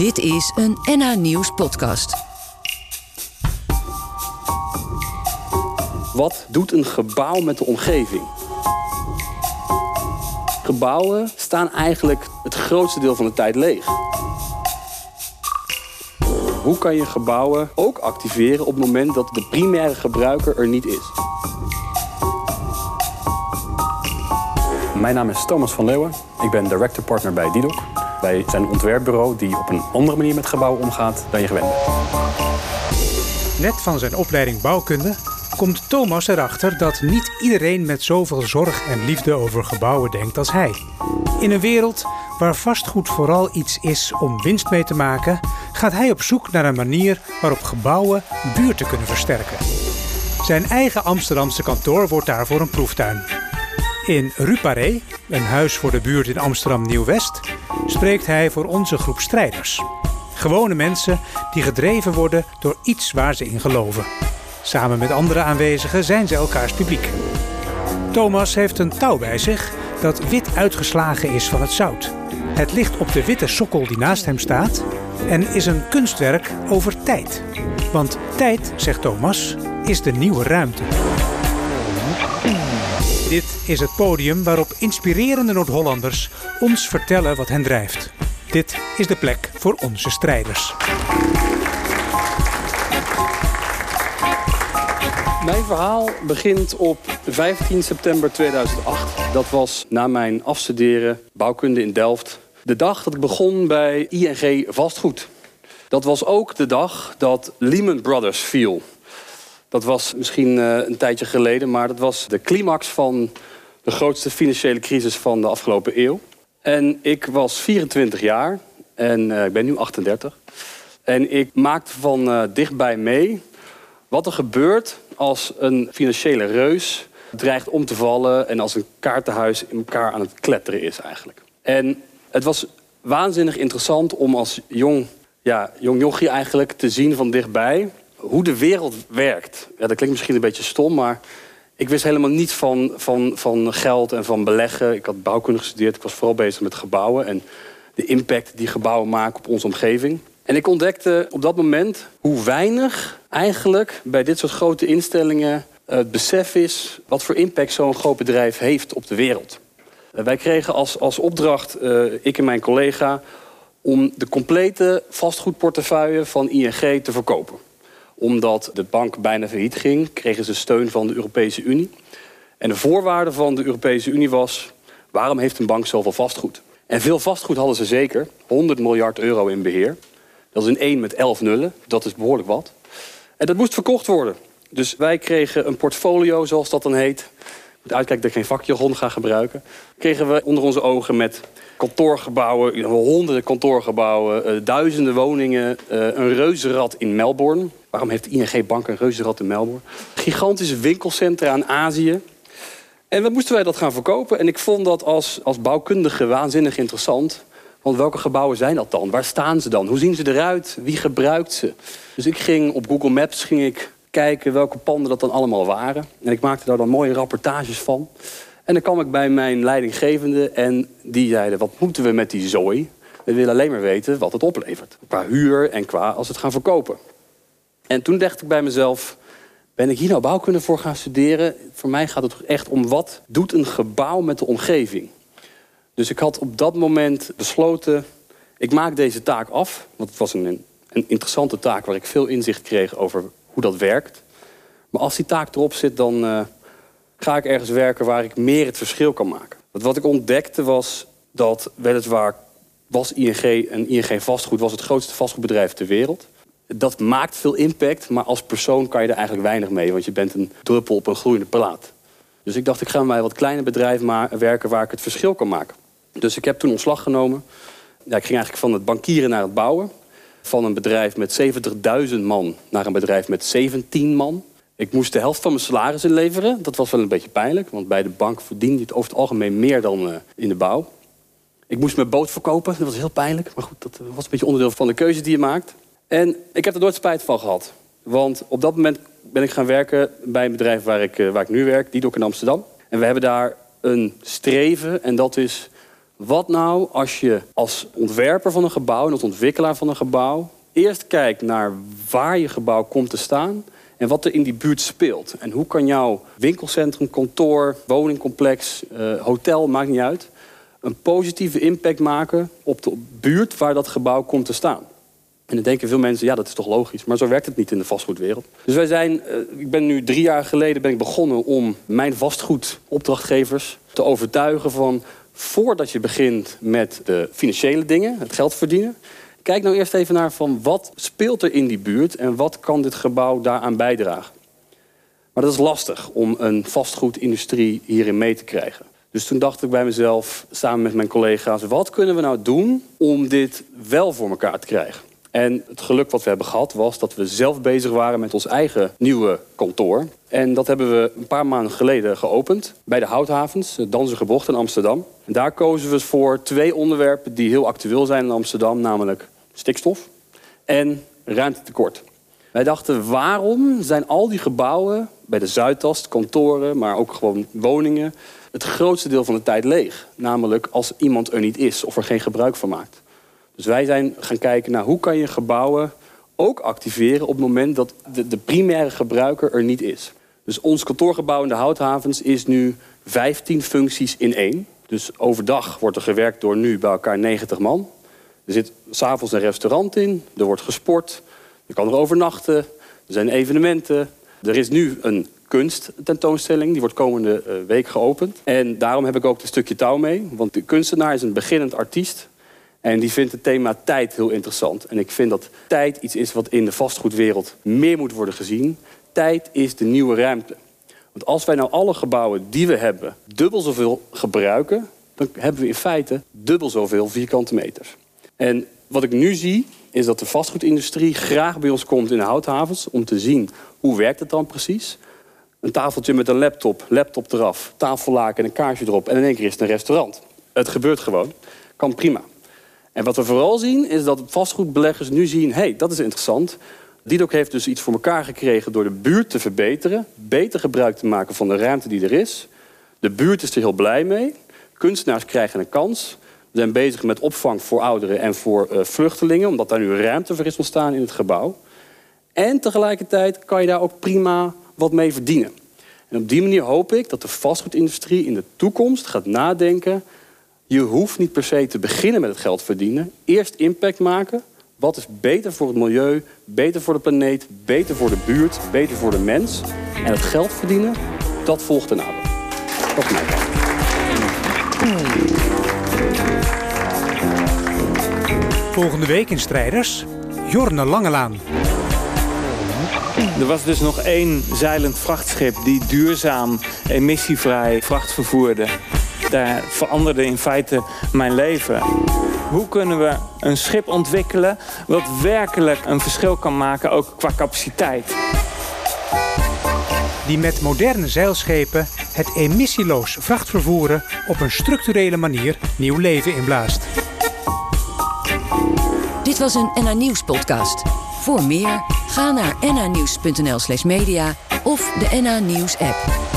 Dit is een NH Nieuws podcast. Wat doet een gebouw met de omgeving? Gebouwen staan eigenlijk het grootste deel van de tijd leeg. Hoe kan je gebouwen ook activeren op het moment dat de primaire gebruiker er niet is? Mijn naam is Thomas van Leeuwen. Ik ben director partner bij Didok. Wij zijn ontwerpbureau die op een andere manier met gebouwen omgaat dan je gewend bent. Net van zijn opleiding bouwkunde komt Thomas erachter dat niet iedereen met zoveel zorg en liefde over gebouwen denkt als hij. In een wereld waar vastgoed vooral iets is om winst mee te maken, gaat hij op zoek naar een manier waarop gebouwen buurten kunnen versterken. Zijn eigen Amsterdamse kantoor wordt daarvoor een proeftuin. In Ruparé, een huis voor de buurt in Amsterdam Nieuw-West, spreekt hij voor onze groep strijders. Gewone mensen die gedreven worden door iets waar ze in geloven. Samen met andere aanwezigen zijn ze elkaars publiek. Thomas heeft een touw bij zich dat wit uitgeslagen is van het zout. Het ligt op de witte sokkel die naast hem staat en is een kunstwerk over tijd. Want tijd, zegt Thomas, is de nieuwe ruimte. Dit is het podium waarop inspirerende Noord-Hollanders ons vertellen wat hen drijft. Dit is de plek voor onze strijders. Mijn verhaal begint op 15 september 2008. Dat was na mijn afstuderen bouwkunde in Delft. De dag dat ik begon bij ING Vastgoed. Dat was ook de dag dat Lehman Brothers viel. Dat was misschien uh, een tijdje geleden, maar dat was de climax van de grootste financiële crisis van de afgelopen eeuw. En ik was 24 jaar en uh, ik ben nu 38. En ik maakte van uh, dichtbij mee wat er gebeurt als een financiële reus dreigt om te vallen en als een kaartenhuis in elkaar aan het kletteren is eigenlijk. En het was waanzinnig interessant om als jong, ja, jong jochie eigenlijk te zien van dichtbij hoe de wereld werkt. Ja, dat klinkt misschien een beetje stom, maar ik wist helemaal niets van, van, van geld en van beleggen. Ik had bouwkunde gestudeerd, ik was vooral bezig met gebouwen en de impact die gebouwen maken op onze omgeving. En ik ontdekte op dat moment hoe weinig eigenlijk bij dit soort grote instellingen het besef is wat voor impact zo'n groot bedrijf heeft op de wereld. Wij kregen als, als opdracht, uh, ik en mijn collega, om de complete vastgoedportefeuille van ING te verkopen. Omdat de bank bijna failliet ging, kregen ze steun van de Europese Unie. En de voorwaarde van de Europese Unie was, waarom heeft een bank zoveel vastgoed? En veel vastgoed hadden ze zeker, 100 miljard euro in beheer. Dat is een 1 met 11 nullen, dat is behoorlijk wat. En dat moest verkocht worden. Dus wij kregen een portfolio, zoals dat dan heet. Moet uitkijken dat ik geen vakjargon ga gebruiken. Kregen we onder onze ogen met kantoorgebouwen, honderden kantoorgebouwen, uh, duizenden woningen, uh, een reuzenrad in Melbourne. Waarom heeft ING Bank een reuzenrad in Melbourne? Gigantische winkelcentra in Azië. En wat moesten wij dat gaan verkopen? En ik vond dat als, als bouwkundige waanzinnig interessant. Want welke gebouwen zijn dat dan? Waar staan ze dan? Hoe zien ze eruit? Wie gebruikt ze? Dus ik ging op Google Maps ging ik kijken welke panden dat dan allemaal waren. En ik maakte daar dan mooie rapportages van. En dan kwam ik bij mijn leidinggevende en die zeiden... wat moeten we met die zooi? We willen alleen maar weten wat het oplevert. Qua huur en qua als we het gaan verkopen. En toen dacht ik bij mezelf... ben ik hier nou bouwkunde voor gaan studeren? Voor mij gaat het echt om wat doet een gebouw met de omgeving? Dus ik had op dat moment besloten... ik maak deze taak af, want het was een, een interessante taak... waar ik veel inzicht kreeg over hoe dat werkt. Maar als die taak erop zit, dan uh, ga ik ergens werken... waar ik meer het verschil kan maken. Wat ik ontdekte was dat weliswaar was ING... en ING Vastgoed was het grootste vastgoedbedrijf ter wereld. Dat maakt veel impact, maar als persoon kan je er eigenlijk weinig mee... want je bent een druppel op een groeiende plaat. Dus ik dacht, ik ga bij wat kleine bedrijven werken waar ik het verschil kan maken. Dus ik heb toen ontslag genomen. Ja, ik ging eigenlijk van het bankieren naar het bouwen. Van een bedrijf met 70.000 man naar een bedrijf met 17 man. Ik moest de helft van mijn salaris inleveren. Dat was wel een beetje pijnlijk, want bij de bank verdiende het over het algemeen meer dan uh, in de bouw. Ik moest mijn boot verkopen, dat was heel pijnlijk. Maar goed, dat was een beetje onderdeel van de keuze die je maakt. En ik heb er nooit spijt van gehad. Want op dat moment ben ik gaan werken bij een bedrijf waar ik, uh, waar ik nu werk, Didok in Amsterdam. En we hebben daar een streven en dat is Wat nou als je als ontwerper van een gebouw en als ontwikkelaar van een gebouw eerst kijkt naar waar je gebouw komt te staan en wat er in die buurt speelt. En hoe kan jouw winkelcentrum, kantoor, woningcomplex, uh, hotel, maakt niet uit, een positieve impact maken op de buurt waar dat gebouw komt te staan. En dan denken veel mensen, ja, dat is toch logisch. Maar zo werkt het niet in de vastgoedwereld. Dus wij zijn, uh, ik ben nu drie jaar geleden ben ik begonnen om mijn vastgoedopdrachtgevers te overtuigen van voordat je begint met de financiële dingen, het geld verdienen, kijk nou eerst even naar van wat speelt er in die buurt en wat kan dit gebouw daaraan bijdragen. Maar dat is lastig om een vastgoedindustrie hierin mee te krijgen. Dus toen dacht ik bij mezelf, samen met mijn collega's, wat kunnen we nou doen om dit wel voor elkaar te krijgen? En het geluk wat we hebben gehad was dat we zelf bezig waren met ons eigen nieuwe kantoor. En dat hebben we een paar maanden geleden geopend bij de Houthavens, de Bocht in Amsterdam. En daar kozen we voor twee onderwerpen die heel actueel zijn in Amsterdam, namelijk stikstof en ruimtetekort. Wij dachten, waarom zijn al die gebouwen bij de Zuidas, kantoren, maar ook gewoon woningen, het grootste deel van de tijd leeg? Namelijk als iemand er niet is of er geen gebruik van maakt. Dus wij zijn gaan kijken naar hoe kan je gebouwen ook activeren op het moment dat de, de primaire gebruiker er niet is. Dus ons kantoorgebouw in de Houthavens is nu 15 functies in één. Dus overdag wordt er gewerkt door nu bij elkaar 90 man. Er zit s'avonds een restaurant in, er wordt gesport, je kan er overnachten, er zijn evenementen. Er is nu een kunsttentoonstelling, die wordt komende eh, week geopend. En daarom heb ik ook een stukje touw mee, want de kunstenaar is een beginnend artiest. En die vindt het thema tijd heel interessant. En ik vind dat tijd iets is wat in de vastgoedwereld meer moet worden gezien. Tijd is de nieuwe ruimte. Want als wij nou alle gebouwen die we hebben dubbel zoveel gebruiken... dan hebben we in feite dubbel zoveel vierkante meters. En wat ik nu zie, is dat de vastgoedindustrie graag bij ons komt in de houthavens... om te zien hoe werkt het dan precies. Een tafeltje met een laptop, laptop eraf, tafellaken en een kaarsje erop... en in één keer is het een restaurant. Het gebeurt gewoon. Kan prima. En wat we vooral zien, is dat vastgoedbeleggers nu zien... hé, hey, dat is interessant. Didok heeft dus iets voor elkaar gekregen door de buurt te verbeteren... beter gebruik te maken van de ruimte die er is. De buurt is er heel blij mee. Kunstenaars krijgen een kans. We zijn bezig met opvang voor ouderen en voor uh, vluchtelingen... omdat daar nu ruimte voor is ontstaan in het gebouw. En tegelijkertijd kan je daar ook prima wat mee verdienen. En op die manier hoop ik dat de vastgoedindustrie in de toekomst gaat nadenken... Je hoeft niet per se te beginnen met het geld verdienen. Eerst impact maken. Wat is beter voor het milieu, beter voor de planeet, beter voor de buurt, beter voor de mens. En het geld verdienen, dat volgt daarna. Dat is mijn Volgende week in Strijders, Jorne Langelaan. Er was dus nog één zeilend vrachtschip die duurzaam, emissievrij vracht vervoerde daar veranderde in feite mijn leven. Hoe kunnen we een schip ontwikkelen wat werkelijk een verschil kan maken, ook qua capaciteit? Die met moderne zeilschepen het emissieloos vrachtvervoeren op een structurele manier nieuw leven inblaast. Dit was een NA Nieuws podcast. Voor meer, ga naar nanieuws.nl slash media of de NA Nieuws app.